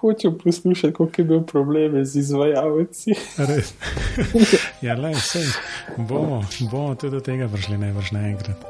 hočem poslušati, kako je bil problem z izvajalci. ja, le, vse. Bomo, bomo tudi do tega prišli, ne vrš naenkrat.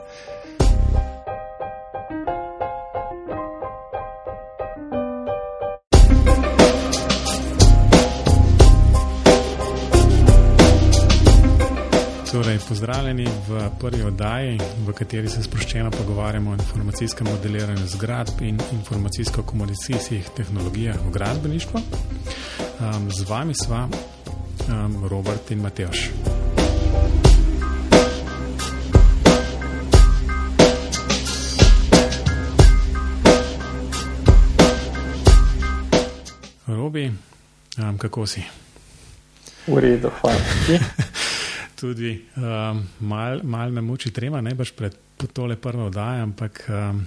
Pozdravljeni v prvi oddaji, v kateri se sproščeno pogovarjamo o informacijskem modeliranju zgradb in informacijsko-komunikacijskih tehnologijah v gradbeništvu. Um, z vami sva um, Robert in Mateoš. Robi, um, kako si? V redu, hvala tudi um, malo mal me muči trema, ne baš pred tole prvo oddajo, ampak um,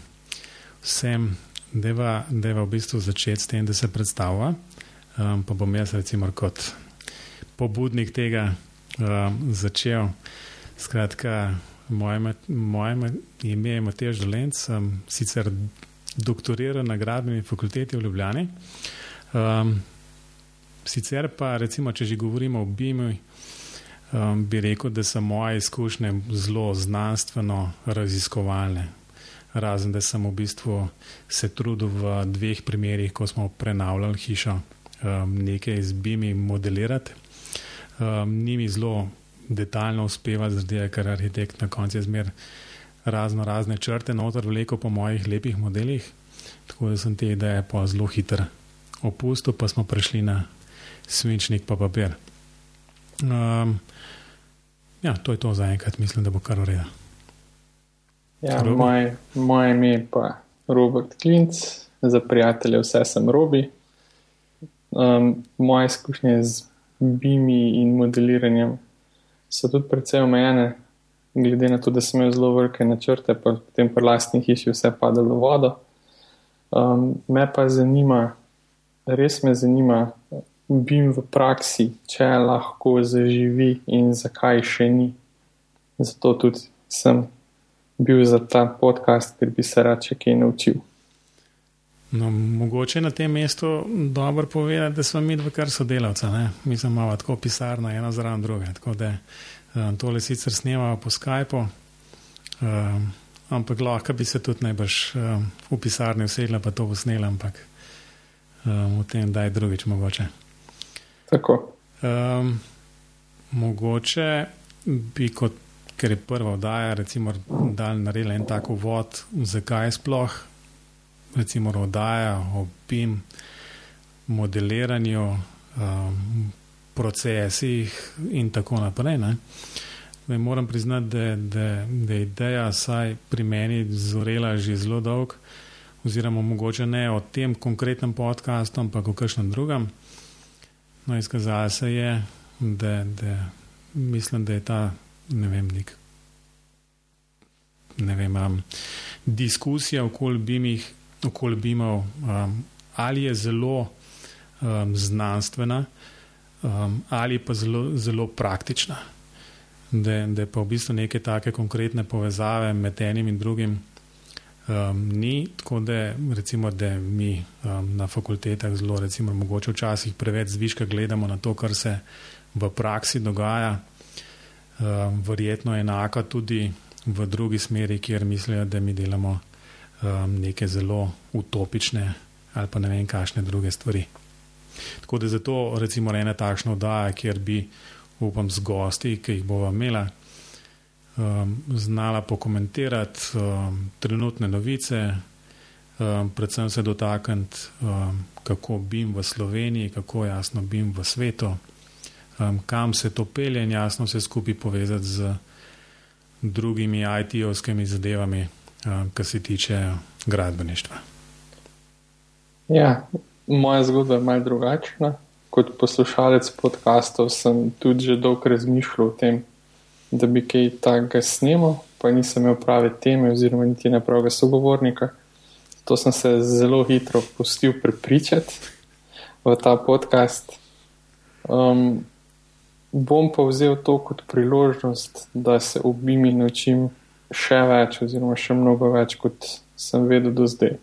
vsem deva, deva v bistvu začeti s tem, da se predstavlja. Um, pa bom jaz recimo kot pobudnik tega um, začel. Skratka, moje, moje ime je Matej Žolenc, sem sicer doktoriral na gradbeni fakulteti v Ljubljani. Um, sicer pa, recimo, če že govorimo o BIM-u, um, bi rekel, da so moje izkušnje zelo znanstveno raziskovalne. Razen da sem v bistvu se trudil v dveh primerih, ko smo prenavljali hišo, um, nekaj z BIM-i modelirati. Um, ni mi zelo detaljno uspeva, zdaj, ker arhitekt na koncu zmer razno razne črte noter vleko po mojih lepih modelih. Tako da sem te ideje pa zelo hiter opustil, pa smo prišli na svinčnik pa papir. Um, ja, to je to za enkrat, mislim, da bo kar ureda. Ja, moje, moje ime je pa Robert Klinc, za prijatelje vse sem Robi. Um, moje izkušnje z BIMI in modeliranjem so tudi precej omejene, glede na to, da sem imel zelo velike načrte, pa potem pri lastni hiši vse padalo v vodo. Um, me pa zanima, res me zanima, BIM v praksi, če lahko zaživi in zakaj še ni. Zato tudi sem bil za ta podcast, ker bi se rad še kaj naučil. No, mogoče na tem mestu dobro povedati, da smo mi dva kar sodelavca. Ne? Mi smo malo tako pisarna, ena zraven druge. Tako da um, tole sicer snemamo po Skypu, um, ampak lahko bi se tudi najbrž um, v pisarni usedla pa to posnela, ampak um, v tem daj drugič mogoče. Tako. Um, mogoče bi, kot, ker je prva oddaja, recimo, da naredili en tak uvod, zakaj sploh, recimo, oddaja o BIM, modeliranju, um, procesih in tako naprej. Ne? Ne, moram priznati, da, da, da je ideja, saj pri meni, zorela že zelo dolgo, oziroma mogoče ne o tem konkretnem podkastu, ampak o kakšnem drugem. No, izkazalo se je, da, da mislim, da je ta ne vem, nek, ne vem, um, diskusija okoli bimih, okoli bimov, um, ali je zelo um, znanstvena, um, ali pa zelo, zelo praktična. Da, da pa v bistvu neke take konkretne povezave med enim in drugim um, ni, tako da, recimo, da mi um, na fakultetah zelo, recimo, mogoče včasih preveč zviška gledamo na to, kar se v praksi dogaja. Um, verjetno je enaka tudi v drugi smeri, kjer mislijo, da mi delamo um, neke zelo utopične ali pa ne vem, kakšne druge stvari. Tako da zato, recimo, ena takšna oddaja, kjer bi, upam, z gosti, ki jih bomo imeli um, znala pokomentirati um, trenutne novice, um, predvsem se dotakniti, um, kako bim v Sloveniji, kako jasno bim v svetu, um, kam se to pelje in jasno vse skupaj povezati z drugimi IT-ovskimi zadevami, um, kar se tiče gradbeništva. Ja, moja zgodba je malce drugačna. Kot poslušalec podkastov sem tudi že dolgo razmišljal o tem, da bi kaj takega snimal, pa nisem imel prave teme, oziroma niti ne pravega sogovornika. To sem se zelo hitro pustil prepričati v ta podcast. Um, bom pa vzel to kot priložnost, da se obim in naučim še več, oziroma še mnogo več, kot sem vedel do zdaj.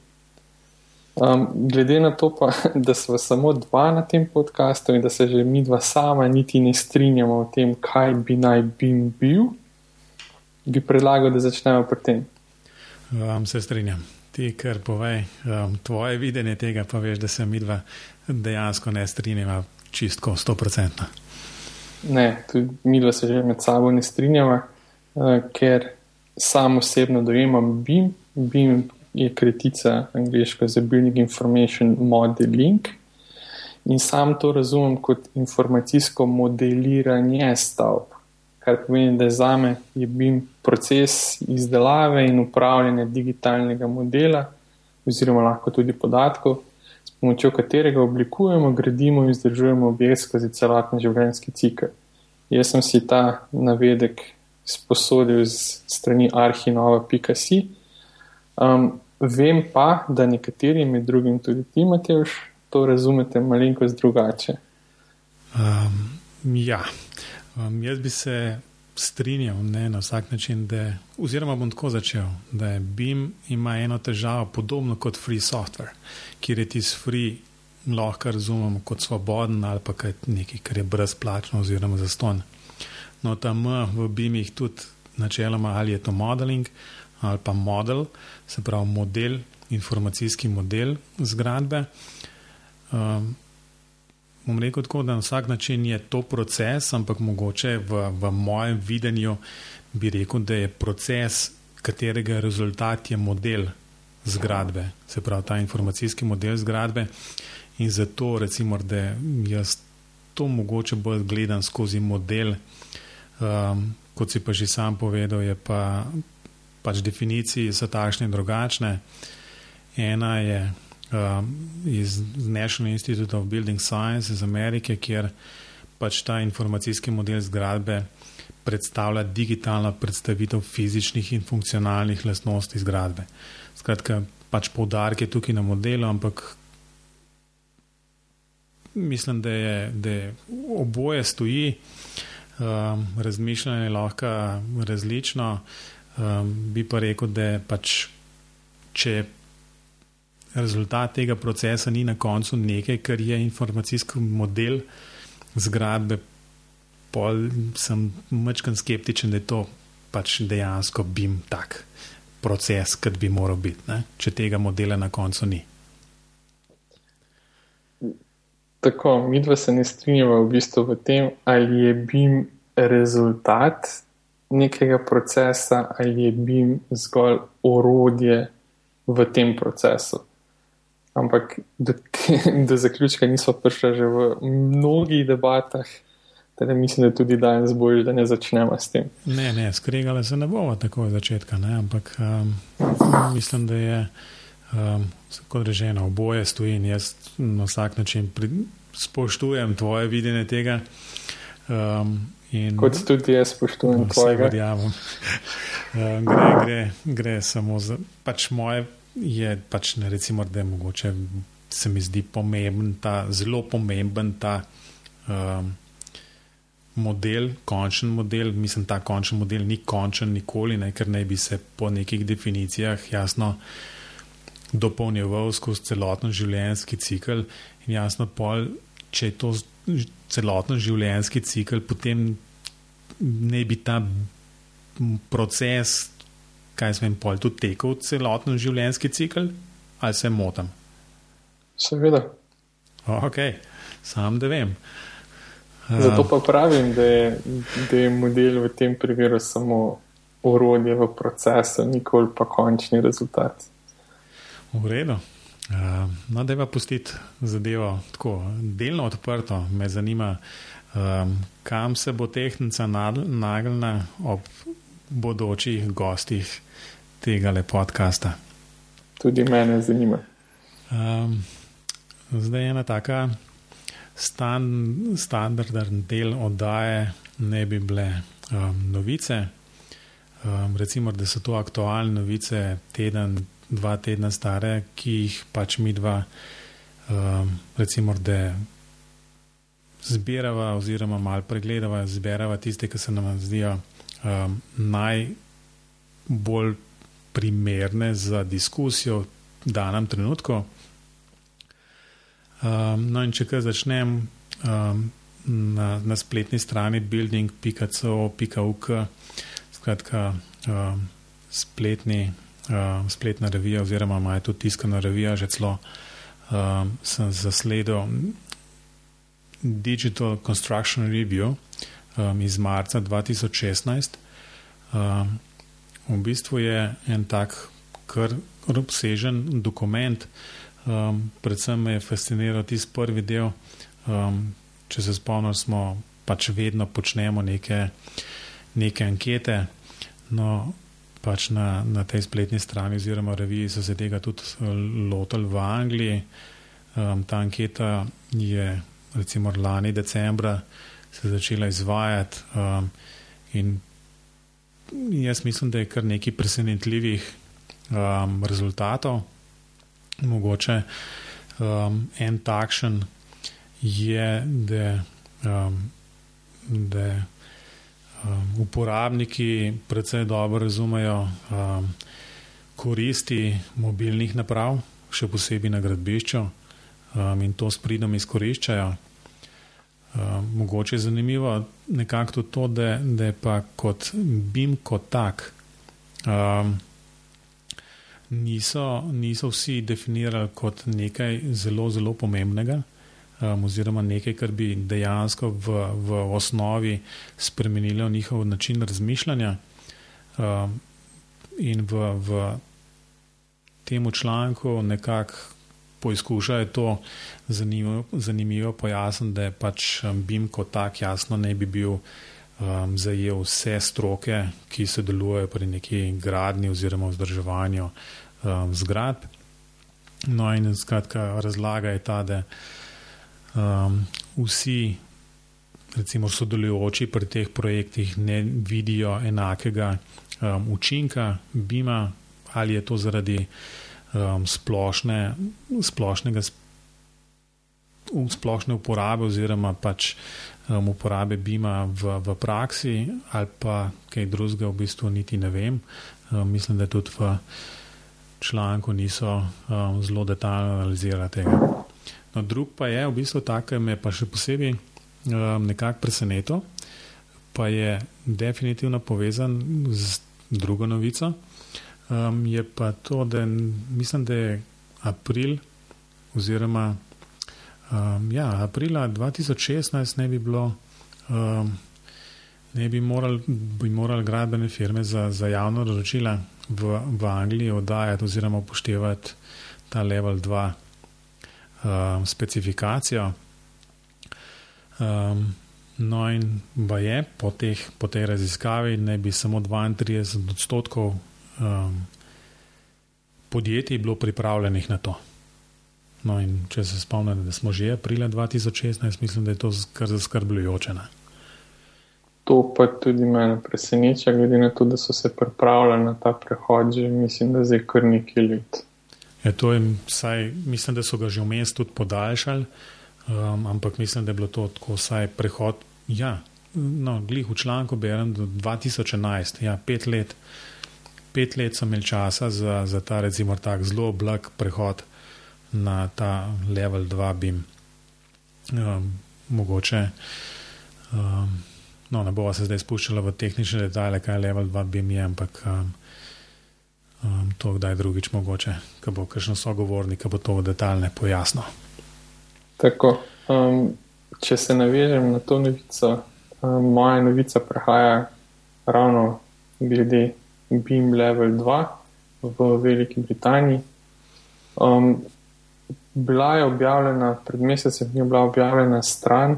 Um, glede na to, pa, da smo samo dva na tem podkastu in da se že mi dva sama niti ne strinjamo o tem, kaj bi naj bil, bil bi predlagal, da začnemo pri tem. Um, se strinjam. Ti, kar povej, um, tvoje videnje tega, pa veš, da se mi dva dejansko ne strinjava čistko, sto procentno. Ne, tudi mi dva se že med sabo ne strinjava, uh, ker sam osebno dojemam BIM. BIM je kritica angliško za Building Information Modeling. In sam to razumem kot informacijsko modeliranje stavb, kar pomeni, da za me je bil proces izdelave in upravljanja digitalnega modela, oziroma lahko tudi podatkov, s pomočjo katerega oblikujemo, gradimo in vzdržujemo objekt skozi celoten življenjski cikl. Jaz sem si ta navedek sposodil z strani arhinova.si. Um, Vem pa, da nekateri, med drugim tudi ti, Mateoš, to razumete malenkost drugače. Um, ja, um, jaz bi se strinjal ne, na vsak način, da, oziroma bom tako začel, da je BIM ima eno težavo, podobno kot free software, kjer je tisti free lahko razumemo kot svoboden ali pa nekaj, kar je brezplačno oziroma zaston. No, tam v BIM-ih tudi načeloma ali je to modeling ali pa model, se pravi model, informacijski model zgradbe. Um, bom rekel tako, da na vsak način je to proces, ampak mogoče v, v mojem videnju bi rekel, da je proces, katerega rezultat je model zgradbe, se pravi ta informacijski model zgradbe. In zato, recimo, da jaz to mogoče bolj gledam skozi model, um, kot si pa že sam povedal, je pa pač definicije so takšne in drugačne. Ena je um, iz National Institute of Building Science iz Amerike, kjer pač ta informacijski model zgradbe predstavlja digitalno predstavitev fizičnih in funkcionalnih lastnosti zgradbe. Skratka, pač poudarek je tukaj na modelu, ampak mislim, da je, da je oboje stoji, um, razmišljanje je lahko različno. Um, bi pa rekel, da pač, če rezultat tega procesa ni na koncu nekaj, kar je informacijski model zgradbe, pol sem mečkan skeptičen, da je to pač dejansko bim tak proces, kot bi moral biti, ne? če tega modela na koncu ni. Tako, mi dva se ne strinjava v bistvu v tem, ali je BIM rezultat nekega procesa ali je BIM zgolj orodje v tem procesu. Ampak do, do zaključka nismo prišli že v mnogih debatah, teda mislim, da tudi danes boš, da ne začnemo s tem. Ne, ne, skregale se ne bomo tako od začetka, ne? ampak um, mislim, da je, um, kot rečeno, oboje stoji in jaz na vsak način pri, spoštujem tvoje videnje tega. Um, In, Kot tudi jaz spoštujem tvojega. Verjamem. Uh, gre, gre, gre samo za pač moje, je pač ne recimo, da je mogoče, se mi zdi pomemben ta, zelo pomemben ta um, model, končen model. Mislim, ta končen model ni končen nikoli, ne, ker naj bi se po nekih definicijah jasno dopolnjeval skozi celoten življenjski cikl in jasno pol, če je to celoten življenjski cikl, potem ne bi ta proces, kaj se vem, pol tudi tekel celoten življenjski cikl, ali se motim? Seveda. Ok, sam da vem. Zato pa pravim, da je, da je model v tem primeru samo orodje v procesu, nikoli pa končni rezultat. V redu. Uh, no, da je pa pustiti zadevo tako delno odprto, me zanima, um, kam se bo tehnica nagnila ob bodočih gostih tega podcasta. Tudi mene zanima. Um, zdaj je ena taka stan, standardna del oddaje, ne bi bile um, novice. Um, recimo, da so to aktualne novice teden dva tedna stare, ki jih pač mi dva, um, recimo, da zbirava, oziroma malo pregledava, zbirava tiste, ki se nam zdijo um, najbolj primerne za diskusijo v danem trenutku. Um, no, in če kar začnem um, na, na spletni strani building.co.uk, skratka, um, spletni, um, spletna revija, oziroma imajo tudi tiskana revija, že celo um, sem zasledil Digital Construction Review um, iz marca 2016. Um, v bistvu je en tak kar obsežen dokument. Um, predvsem me je fasciniral tisti prvi del. Um, če se spomnim, smo pač vedno počnemo neke, neke ankete. No, pač na, na tej spletni strani, oziroma reviji, so se tega tudi lotili v Angliji. Um, ta anketa je, recimo, lani decembra se začela izvajati. Um, in jaz mislim, da je kar nekaj presenetljivih um, rezultatov. Mogoče um, en takšen je, da, um, da um, uporabniki predvsej dobro razumejo um, koristi mobilnih naprav, še posebej na gradbišču um, in to s pridom izkoriščajo. Um, mogoče je zanimivo nekako tudi to, da, da je pa kot BIM kot tak. Um, niso, niso vsi definirali kot nekaj zelo, zelo pomembnega, um, oziroma nekaj, kar bi dejansko v, v osnovi spremenilo njihov način razmišljanja. Um, in v, v tem članku nekako poizkušajo to zanimivo, zanimivo pojasniti, da je pač BIM kot tak jasno ne bi bil um, zajel vse stroke, ki sodelujejo pri neki gradni oziroma vzdrževanju um, zgradb. No, in skratka, razlaga je ta, da um, vsi, recimo, sodelujoči pri teh projektih ne vidijo enakega um, učinka BIM-a, ali je to zaradi um, splošne, splošnega. Splošne uporabe, oziroma pač um, uporabe BIM-a v, v praksi, ali pa kaj drugega, v bistvu niti ne vem. Um, mislim, da tudi v članku niso um, zelo detaljno analizirali tega. No, drug pa je v bistvu tak, ki me pa še posebej um, nekako presenetilo, pa je definitivno povezan z drugo novico. Um, je pa to, da mislim, da je april oziroma um, ja, aprila 2016 ne bi bilo. Um, Ne bi morali, bi morali gradbene firme za, za javno naročila v, v Angliji oddajati oziroma upoštevati ta level 2 um, specifikacijo. Um, no, in je po, teh, po tej raziskavi, ne bi samo 32 odstotkov um, podjetij bilo pripravljenih na to. No, in če se spomnite, da smo že aprila 2016, mislim, da je to kar zaskrbljujoče. Ne? To pa tudi mene preseneča, glede na to, da so se pripravljali na ta prehod, že mislim, da zdaj kar nekaj let. Ja, je, vsaj, mislim, da so ga že vmes tudi podaljšali, um, ampak mislim, da je bilo to tako vsaj prehod. Ja, no, glih v članku berem do 2011, ja, pet let. Pet let so imeli časa za, za ta, recimo, tak zelo blag prehod na ta level 2 BIM. Um, mogoče. Um, No, ne bova se zdaj spuščala v tehnične detajle, kaj level 2 BIM je, ampak um, um, to kdaj drugič mogoče, ko bo kakšen sogovornik, bo to v detaljne pojasnil. Tako, um, če se navežem na to novico, um, moja novica prehaja ravno glede BIM level 2 v Veliki Britaniji. Um, bila je objavljena, pred mesecem je bila objavljena stran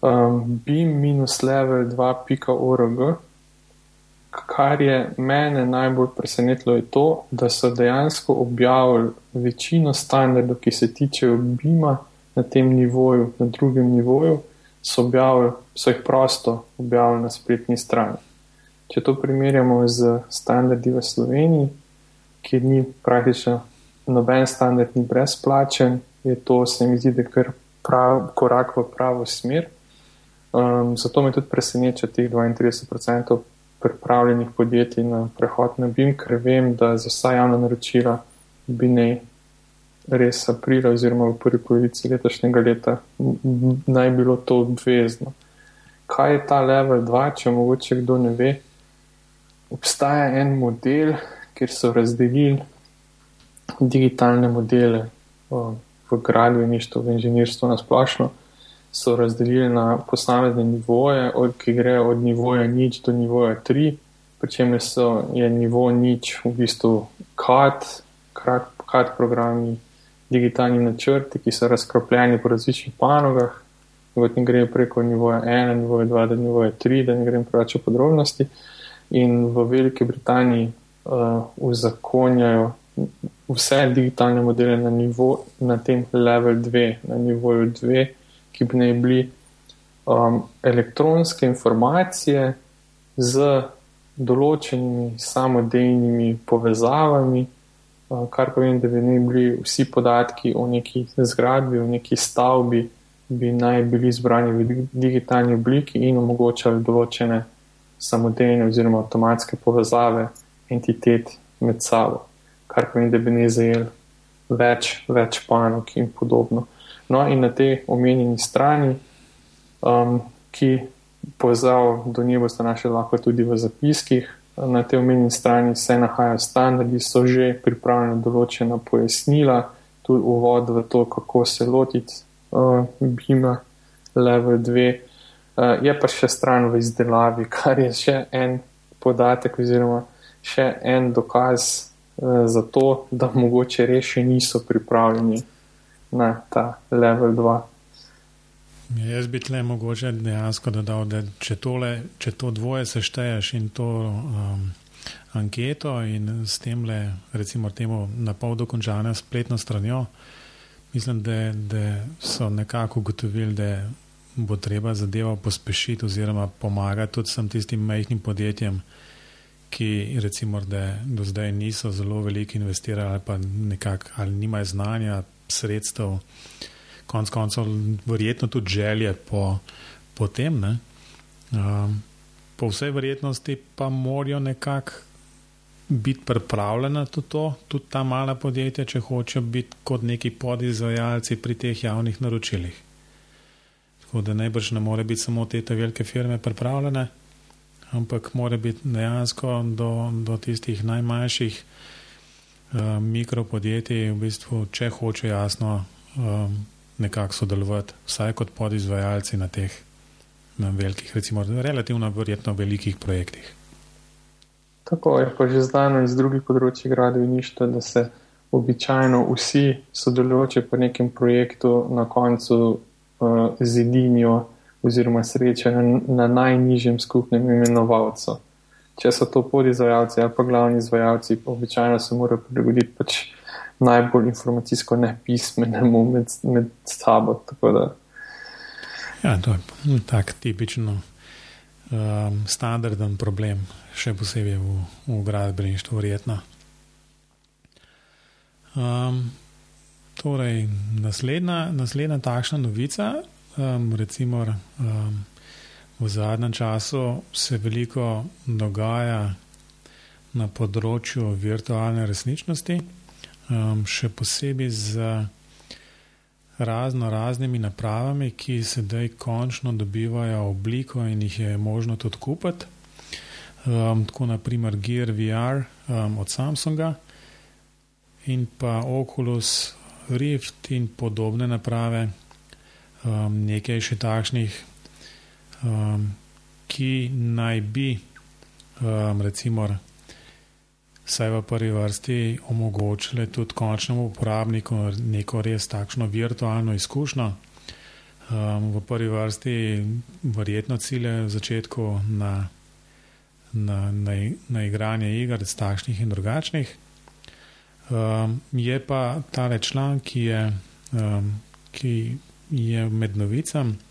um, beam-level2.org. Kar je mene najbolj presenetilo, je to, da so dejansko objavili večino standardov, ki se tičejo BIM-a na tem nivoju, na drugem nivoju, so, objavili, so jih prosto objavili na spletni strani. Če to primerjamo z standardi v Sloveniji, kjer ni praktično noben standard ni brezplačen, je to, se mi zdi, da je prav, korak v pravo smer. Um, zato me tudi preseneča teh 32% pripravljenih podjetij na prehod na BIM, ker vem, da za vsa javna naročila bi ne res aprila oziroma v prvi polovici letošnjega leta naj bilo to obvezno. Kaj je ta level 2, če mogoče kdo ne ve? Obstaja en model, kjer so razdelili digitalne modele v gradbeništvu, v inženirstvu na splošno, so razdelili na posamezne nivoje, od, ki grejo od nivoja nič do nivoja tri, pri čemer je nivo nič v bistvu kad, kad programi, digitalni načrti, ki so razkropljeni po različnih panogah. Potem grejo preko nivoja 1, nivoja 2, do nivoja 3, da ne grem preveč v podrobnosti. In v Veliki Britaniji uh, uzakonjajo vse digitalne modele na, nivo, na tem level 2, na nivoju 2, ki bi naj bili um, elektronske informacije z določenimi samodejnimi povezavami, uh, kar pomeni, da bi naj bili vsi podatki o neki zgradbi, o neki stavbi, bi naj bili zbrani v digitalni obliki in omogočali določene samodejne oziroma avtomatske povezave entitet med sabo kar pomeni, da bi ne zajel več, več panog in podobno. No, in na tej omenjeni strani, um, ki povezal do nje boste našli lahko tudi v zapiskih, na tej omenjeni strani se nahajajo standardi, so že pripravljena določena pojasnila, tudi uvod v to, kako se lotiti uh, BIM-a level 2. Uh, je pa še stran v izdelavi, kar je še en podatek oziroma še en dokaz Eh, zato, da mogoče res še niso pripravljeni na ta level 2. Jaz bi tle mogoče dejansko dodal, da če, tole, če to dvoje sešteješ in to um, anketo in s tem le, recimo, temu na pol dokončane spletno stranjo, mislim, da, da so nekako ugotovili, da bo treba zadevo pospešiti oziroma pomagati tudi vsem tistim majhnim podjetjem, ki recimo, da do zdaj niso zelo veliko investirali ali pa nekako ali nimajo znanja, sredstev, konc koncev verjetno tudi želje po, po tem. Um, po vsej verjetnosti pa morajo nekako biti pripravljena tudi to, tudi ta mala podjetja, če hočejo biti kot neki podizvajalci pri teh javnih naročilih. Tako da najbrž ne more biti samo te velike firme pripravljene ampak mora biti dejansko do, do tistih najmanjših uh, mikropodjetij, v bistvu, če hoče jasno um, nekako sodelovati, vsaj kot podizvajalci na teh na velikih, recimo, relativno verjetno velikih projektih. Tako je pa že znano iz drugih področji gradbeništva, da se običajno vsi sodelujoči po nekem projektu na koncu uh, zedinijo oziroma sreče na, na najnižjem skupnem imenovalcu. Če so to podizvajalci ali pa glavni izvajalci, običajno se morajo prilagoditi pač najbolj informacijsko nepismenemu med, med sabo. Ja, to je tak tipično um, standarden problem, še posebej v, v gradbeništvu, verjetno. Um, torej, naslednja, naslednja takšna novica Um, recimo, um, v zadnjem času se veliko dogaja na področju virtualne resničnosti, um, še posebej z razno raznimi napravami, ki sedaj končno dobivajo obliko in jih je možno tudi kupiti. Um, tako naprimer Gear VR um, od Samsunga in pa Oculus Rift in podobne naprave um, nekaj še takšnih, um, ki naj bi, um, recimo, vsaj v prvi vrsti omogočile tudi končnemu uporabniku neko res takšno virtualno izkušnjo. Um, v prvi vrsti verjetno cilje v začetku na, na, na, na igranje iger, takšnih in drugačnih. Um, je pa tale članek, ki je, um, ki je med novicami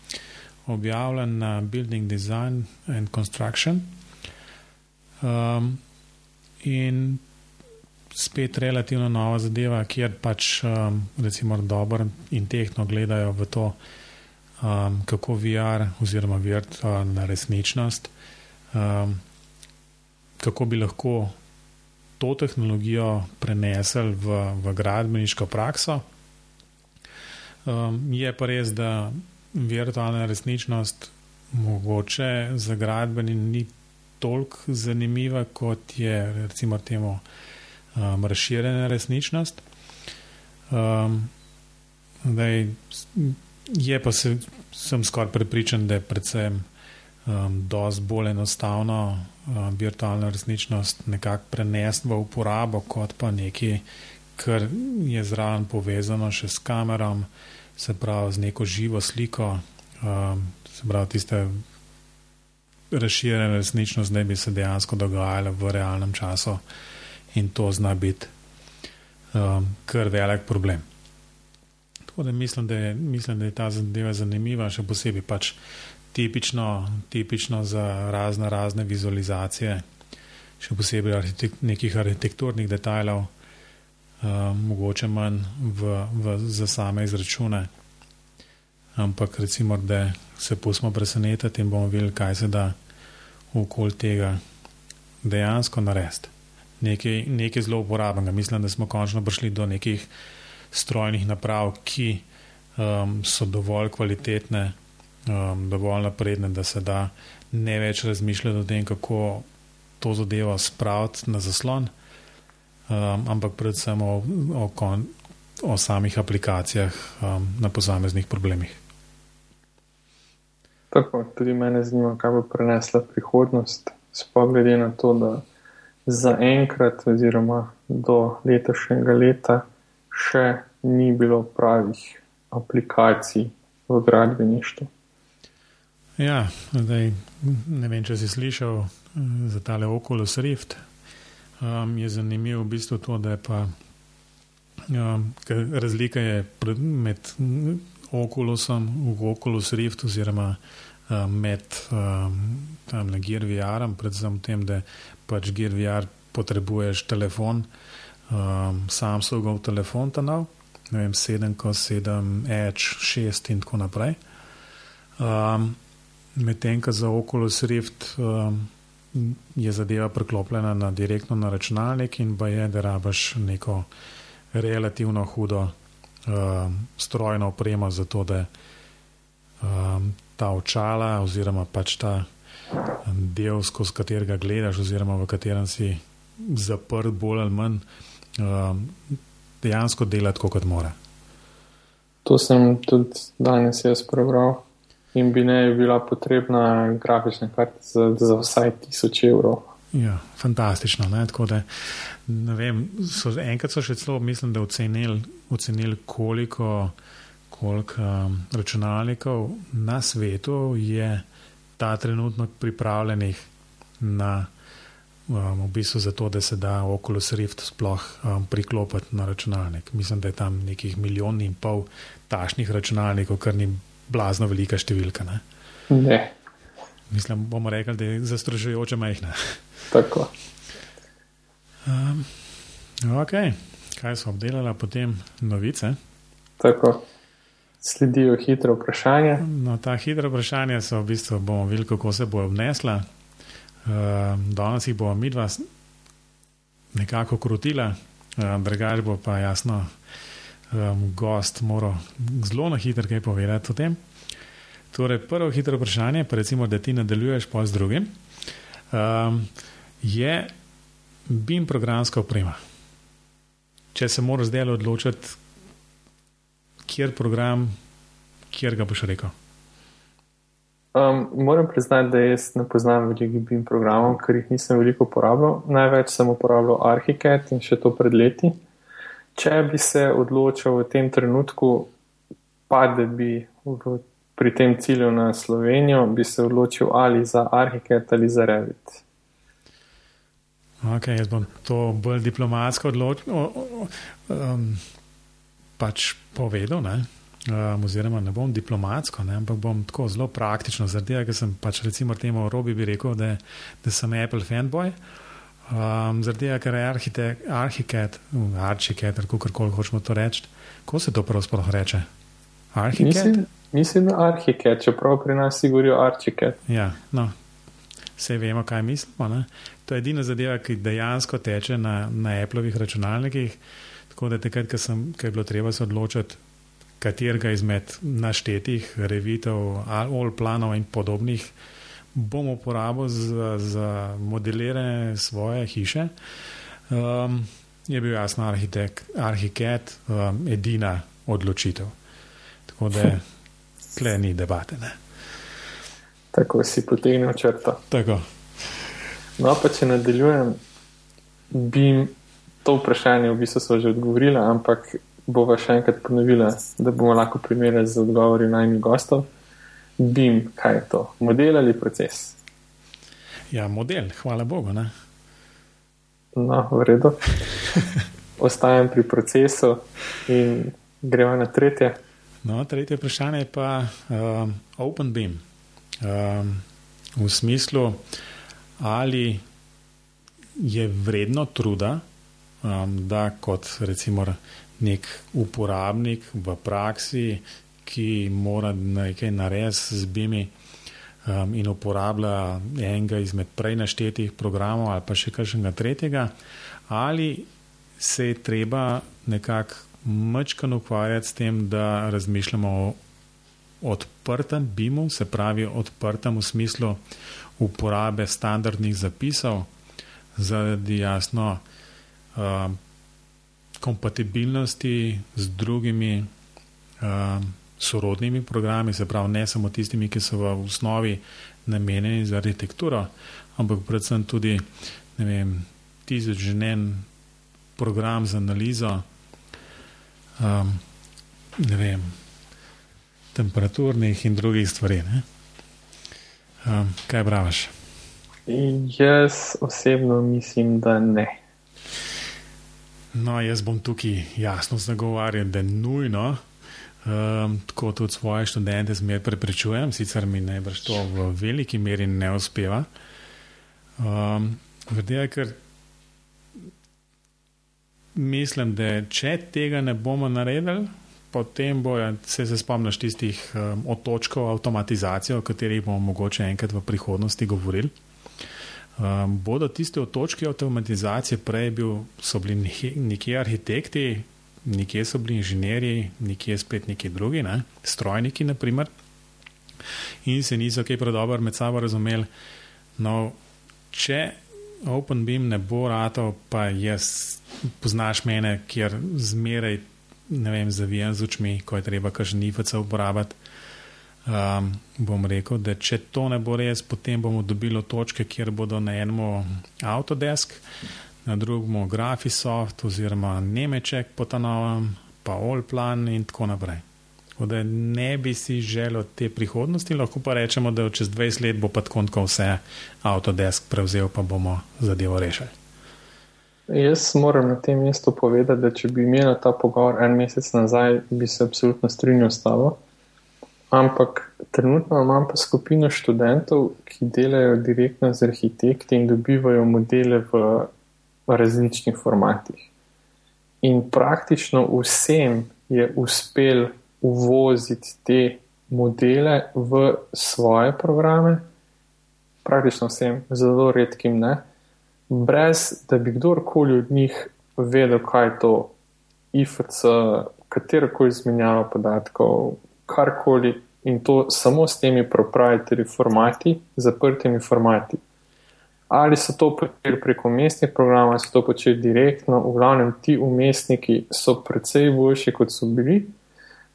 objavljen na Building Design and Construction. Um, in spet relativno nova zadeva, kjer pač um, recimo dobro in tehno gledajo v to, um, kako VR oziroma virtualna resničnost, um, kako bi lahko to tehnologijo prenesli v, v gradbeniško prakso. Um, je pa res, da virtualna resničnost mogoče za gradbeni ni toliko zanimiva, kot je recimo temu um, razširjena resničnost. Um, daj, je pa se, sem skoraj prepričan, da je predvsem um, dosti bolj enostavno um, virtualno resničnost nekako prenesti v uporabo, kot pa nekaj, kar je zraven povezano še s kamerom, se pravi z neko živo sliko, um, se pravi tiste razširjene resničnost, da bi se dejansko dogajalo v realnem času in to zna biti um, kar velik problem. Tako da mislim, da je, mislim, da je ta zadeva zanimiva, še posebej pač tipično, tipično za razne, razne vizualizacije, še posebej arhitek nekih arhitekturnih detajlov, mogoče manj v, v, za same izračune. Ampak recimo, da se pustimo presenetiti in bomo videli, kaj se da okoli tega dejansko narediti. Nekaj, nekaj zelo uporabnega. Mislim, da smo končno prišli do nekih strojnih naprav, ki um, so dovolj kvalitetne, um, dovolj napredne, da se da ne več razmišljati o tem, kako to zadevo spraviti na zaslon, um, ampak predvsem o, o, kon, o samih aplikacijah um, na posameznih problemih. Tako, tudi mene zanima, kaj bo prenesla prihodnost, spogledi na to, da za enkrat oziroma do letošnjega leta še ni bilo pravih aplikacij v gradbeništvu. Ja, zdaj, ne vem, če si slišal za tale Oculus Rift. Um, je zanimivo v bistvu to, da je pa um, razlika je med Oculusom v Oculus Rift oziroma um, med um, tam na VR, predvsem v tem, da pač Gear VR potrebuješ telefon, um, Samsungov telefon ta nov, ne vem, 7, 7, Edge, 6 in tako naprej. Um, Medtem, ko za Oculus Rift um, je zadeva preklopljena na direktno na računalnik in pa je, da rabaš neko relativno hudo um, strojno opremo za to, da um, ta očala oziroma pač ta del, skozi katerega gledaš oziroma v katerem si zaprt bolj ali manj, um, dejansko dela tako, kot mora. To sem tudi danes jaz prebral in bi ne bila potrebna grafična kartica za, vsaj 1000 evrov. Ja, fantastično. Ne? Tako da, ne vem, so, enkrat so še celo, mislim, da ocenili, ocenili koliko, koliko um, računalnikov na svetu je ta trenutno pripravljenih na. Um, v bistvu zato, da se da Oculus Rift sploh um, priklopiti na računalnik. Mislim, da je tam nekih milijon in pol tašnih računalnikov, kar ni blazno velika številka. Ne? ne. Mislim, bomo rekli, da je zastrašujoče majhna. Tako. Um, ok, kaj so obdelali potem novice? Tako. Sledijo hitre vprašanja. No, ta hitre vprašanja so v bistvu, bomo videli, kako se bo obnesla. Uh, danes jih bomo mi dva nekako krutila, uh, drugače bo pa jasno, um, gost mora zelo na hitro kaj povedati o tem. Torej, prvo hitro vprašanje, pa recimo, da ti nadaljuješ pa z drugim, um, je BIM programska oprema. Če se moraš zdaj odločiti, kjer program, kjer ga boš rekel. Um, moram priznati, da jaz ne poznam veliko BIM programov, ker jih nisem veliko uporabljal. Največ sem uporabljal Archicad in še to pred leti če bi se odločil v tem trenutku, pa da bi v, pri tem cilju na Slovenijo, bi se odločil ali za Arhiket ali za Revit. Ok, jaz bom to bolj diplomatsko odločil, um, pač povedal, ne? Um, oziroma ne bom diplomatsko, ne? ampak bom tako zelo praktično, zaradi tega, ker sem pač recimo temu Robi bi rekel, da, da sem Apple fanboy. Um, zaradi tega, ker je arhiket, arhiket, ali kako koli hočemo to reči. Kako se to pravzaprav reče? Arhiket? Mislim, mislim, da arhiket, čeprav pri nas si govorijo arhiket. Ja, no. vse vemo, kaj mislimo. Ne? To je edina zadeva, ki dejansko teče na, na Appleovih računalnikih. Tako da takrat, ko, sem, ko je bilo treba se odločiti, katerega izmed naštetih revitev, all planov in podobnih bom uporabil za, za modeliranje svoje hiše, um, je bil jasno arhitekt um, edina odločitev. Tako da tle ni debate. Ne? Tako si potegnil črto. Tako. No, pa če nadaljujem, bi to vprašanje v bistvu že odgovorila, ampak bova še enkrat ponovila, da bomo lahko primerjali z odgovori najmi gostov. BIM, kaj je to? Model ali proces? Ja, model, hvala Bogu. Ne? No, v redu. Ostajam pri procesu in gremo na tretje. No, tretje vprašanje je pa um, Open BIM. Um, v smislu, ali je vredno truda, um, da kot recimo nek uporabnik v praksi, ki mora nekaj narediti z BIM-i um, in uporablja enega izmed prej naštetih programov ali pa še kakšnega tretjega, ali se je treba nekako mačkano ukvarjati s tem, da razmišljamo o odprtem BIM-u, se pravi odprtem v smislu uporabe standardnih zapisov zaradi jasno um, kompatibilnosti z drugimi um, sorodnimi programi, se pravi ne samo tistimi, ki so v osnovi namenjeni za arhitekturo, ampak predvsem tudi tisočžen program za analizo um, vem, temperaturnih in drugih stvari. Um, kaj praviš? Jaz osebno mislim, da ne. No, jaz bom tukaj jasno zagovarjal, da je nujno. Um, tako tudi svoje študente zmeraj preprečujem, sicer mi najbrž to v veliki meri ne uspeva. Um, Vrdej, ker mislim, da če tega ne bomo naredili, potem bojo, se, se spomniš tistih um, otočkov avtomatizacije, o katerih bomo mogoče enkrat v prihodnosti govorili. Um, bodo tiste otočke avtomatizacije prej bil, so bili nekje arhitekti, nekje so bili inženirji, nekje spet neki drugi, ne? strojniki, naprimer, in se niso kaj predobro med sabo razumeli. No, če OpenBeam ne bo ratov, pa jaz poznaš mene, kjer zmeraj, ne vem, zavijem z očmi, ko je treba kakšen IFC uporabljati. Um, bom rekel, da če to ne bo res, potem bomo dobili točke, kjer bodo na enem Autodesk, na drugem Graphisoft oziroma Nemček po ta novem, pa Allplan in tako naprej. Tako da ne bi si želel te prihodnosti, lahko pa rečemo, da čez 20 let bo pa tako vse Autodesk prevzel, pa bomo zadevo rešili. Jaz moram na tem mestu povedati, da če bi imel ta pogovor en mesec nazaj, bi se absolutno strinjal s tabo. Ampak trenutno imam pa skupino študentov, ki delajo direktno z arhitekti in dobivajo modele v različnih formatih. In praktično vsem je uspel uvoziti te modele v svoje programe, praktično vsem, zelo redkim ne, brez da bi kdorkoli od njih vedel, kaj je to IFC, katerokoli izmenjava podatkov, karkoli in to samo s temi proprietary formati, zaprtimi formati. Ali so to počeli preko mestnih programov, ali so to počeli direktno, v glavnem ti umestniki so precej boljši, kot so bili.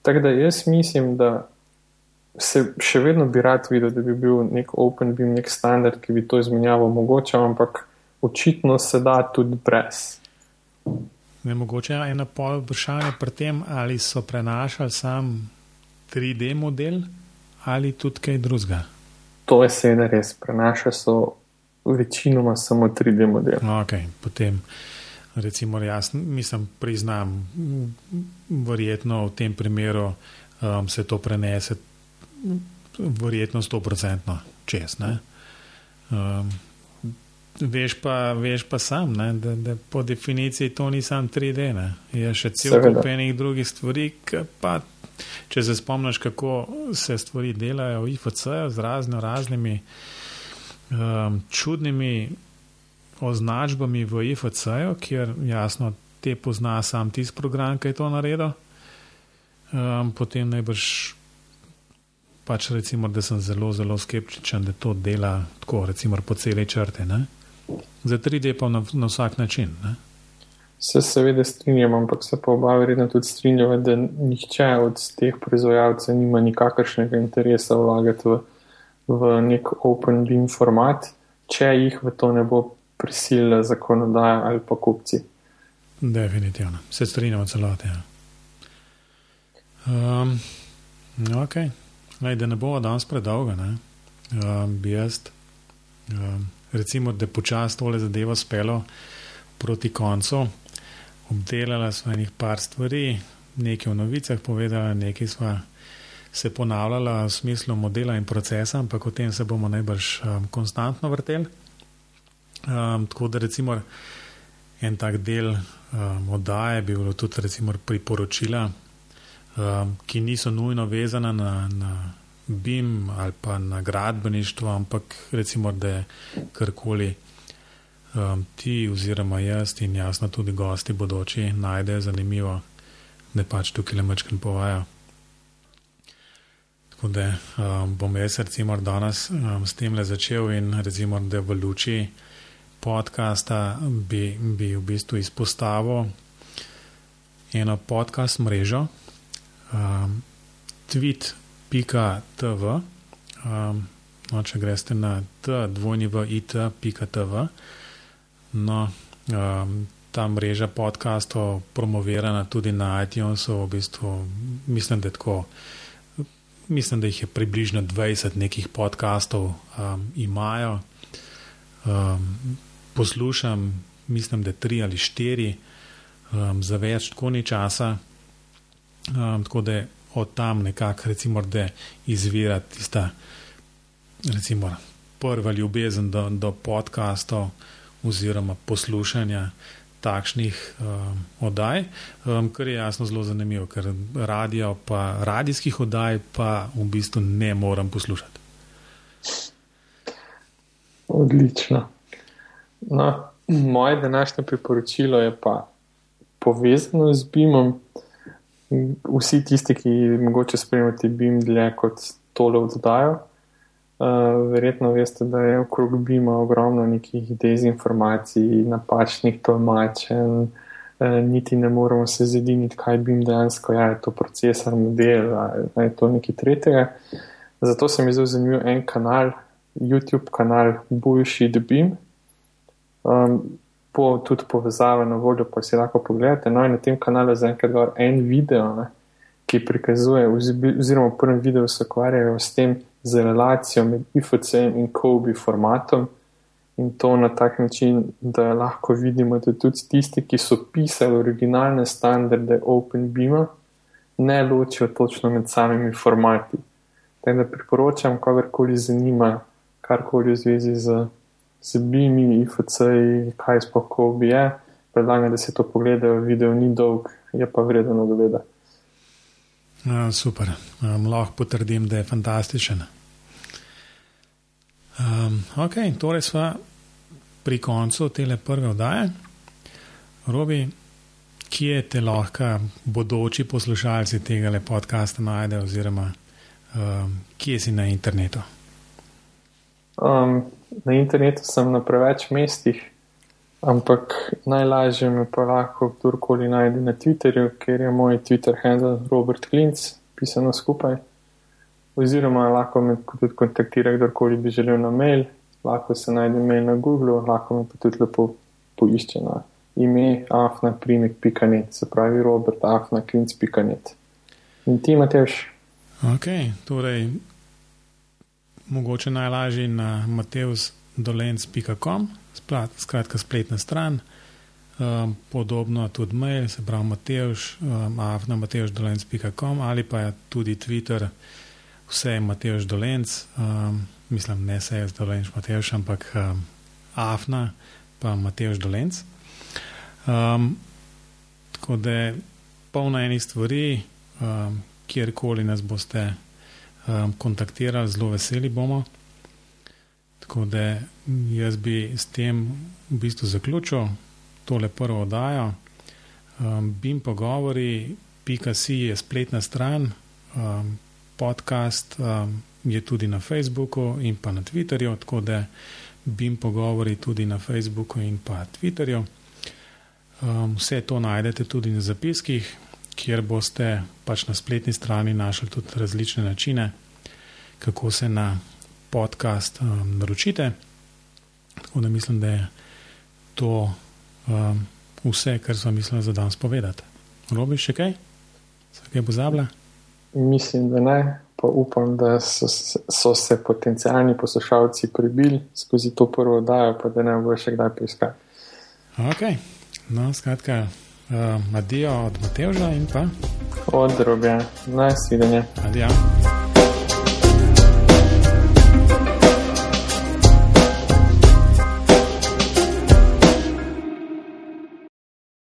Tako da jaz mislim, da se še vedno bi rad videl, da bi bil nek open, bil nek standard, ki bi to izmenjavo omogočal, ampak očitno se da tudi brez. Ne mogoče je ena pol vprašanja pri tem, ali so prenašali sam 3D model ali tudi kaj drugega. To je seveda res, prenašali so večinoma samo 3D model. Okay, potem recimo, jaz mislim, priznam, verjetno v tem primeru um, se to prenese, verjetno 100% čez. Um, veš, pa, veš pa sam, ne, da, da po definiciji to ni sam 3D, ne. je še cel kup enih drugih stvari, pa če se spomniš, kako se stvari delajo v IFC z razno raznimi um, čudnimi označbami v IFC-ju, kjer jasno te pozna sam tisti program, ki je to naredil. Um, potem najbrž pač recimo, da sem zelo, zelo skeptičen, da to dela tako, recimo po celi črti. Ne? Za 3D pa na, na vsak način. Ne? Se seveda strinjam, ampak se pa oba verjetno tudi strinjava, da nihče od teh proizvajalcev nima nikakršnega interesa vlagati v, v nek open beam format, če jih v to ne bo prisilila zakonodaja ali pa kupci. Definitivno, se strinjamo celoti. Ja. Um, ok, Lej, da ne bomo danes predolgo, ne? Um, bi jaz, um, recimo, da počasi tole zadevo spelo proti koncu obdelala smo enih par stvari, nekaj v novicah povedala, nekaj sva se ponavljala v smislu modela in procesa, ampak o tem se bomo najbrž um, konstantno vrteli. Um, tako da recimo en tak del um, oddaje bi bilo tudi recimo priporočila, um, ki niso nujno vezana na, na BIM ali pa na gradbeništvo, ampak recimo, da je karkoli um, ti oziroma jaz in jasno tudi gosti bodoči najdejo zanimivo, da pač tukaj le mačken povajo. Tako da um, bom jaz recimo danes um, s tem le začel in recimo, da v luči podcasta bi, bi v bistvu izpostavil eno podcast mrežo, um, tweet.tv. Um, no, če greste na t-it.tv, No, um, ta mreža podcastov promovirana tudi na iTunesu, v bistvu mislim, da, tako, mislim, da jih je približno 20 nekih podcastov um, imajo. Um, poslušam, mislim, da tri ali štiri, um, za več tako ni časa. Um, tako da od tam nekako, recimo, da izvira tista, recimo, prva ljubezen do, do podcastov oziroma poslušanja takšnih um, oddaj, um, kar je jasno zelo zanimivo, ker radio pa radijskih oddaj pa v bistvu ne moram poslušati. Odlično. No, moje današnje priporočilo je pa povezano z BIM-om. Vsi tisti, ki morda spremljate BIM dlje kot tole oddajo, Uh, verjetno veste, da je okrog Bima ogromno nekih dezinformacij, napačnih tolmačenj, uh, niti ne moramo se zediniti, kaj Bim dejansko je, je to procesor, model ali je to nekaj tretjega. Zato sem izvzel zanimiv en kanal, YouTube kanal Bullshit Bim. Um, po tudi povezave na voljo, pa si lahko pogledate. No, in na tem kanalu je zaenkrat en video, ne, ki prikazuje, oziroma v prvem videu se ukvarjajo s tem, z relacijo med IFC in Kobe formatom. In to na tak način, da lahko vidimo, da tudi tisti, ki so pisali originalne standarde OpenBeam, ne ločijo točno med samimi formati. Tako da priporočam, kogarkoli zanima, karkoli v zvezi z, z BIM-i, IFC, kaj sploh Kobe je, predlagam, da se to pogledajo. Video ni dolg, je pa vreden ogleda. Ja, super, um, lahko potrdim, da je fantastičen. Um, ok, torej smo pri koncu te prve oddaje. Robi, kje te lahko bodoči poslušalci tega podcasta najdejo, oziroma um, kje si na internetu? Um, na internetu sem na preveč mestih, ampak najlažje me pa lahko kdorkoli najde na Twitterju, ker je moj Twitter handle Robert Klinc, pisano skupaj oziroma lahko me tudi kontaktira kdorkoli bi želel na mail, lahko se najde mail na Google, lahko me pa tudi lepo poišče na ime afnaprimek.net, se pravi Robert afnaklinc.net. In ti, Mateoš? Ok, torej mogoče najlažje na mateusdolenc.com, skratka spletna stran. Um, podobno tudi mail, se pravi Mateoš, um, afna.mateoš.dolenc.com ali pa tudi Twitter, vse je Mateoš Dolenc, um, mislim, ne se je Dolenc Mateoš, ampak um, Afna, pa Mateoš Dolenc. Um, tako da je polno enih stvari, um, kjerkoli nas boste um, kontaktirali, zelo veseli bomo. Tako da jaz bi s tem v bistvu zaključil tole prvo oddajo. Um, Bim pogovori, pika si je spletna stran, um, podcast um, je tudi na Facebooku in pa na Twitterju, tako da Bim pogovori tudi na Facebooku in pa Twitterju. Um, vse to najdete tudi na zapiskih, kjer boste pač na spletni strani našli tudi različne načine, kako se na podcast um, naročite. Tako da mislim, da je to um, vse, kar sem mislil za danes povedati. Robi še kaj? Se kaj pozabila? Mislim, da ne. Pa upam, da so, so se potencijalni poslušalci prebili skozi to prvo oddajo, pa da ne bo še kdaj poiskati. Ok, no, skratka, uh, Adijo od Mateoža in pa od Robja. Najsvidenje. Adijo.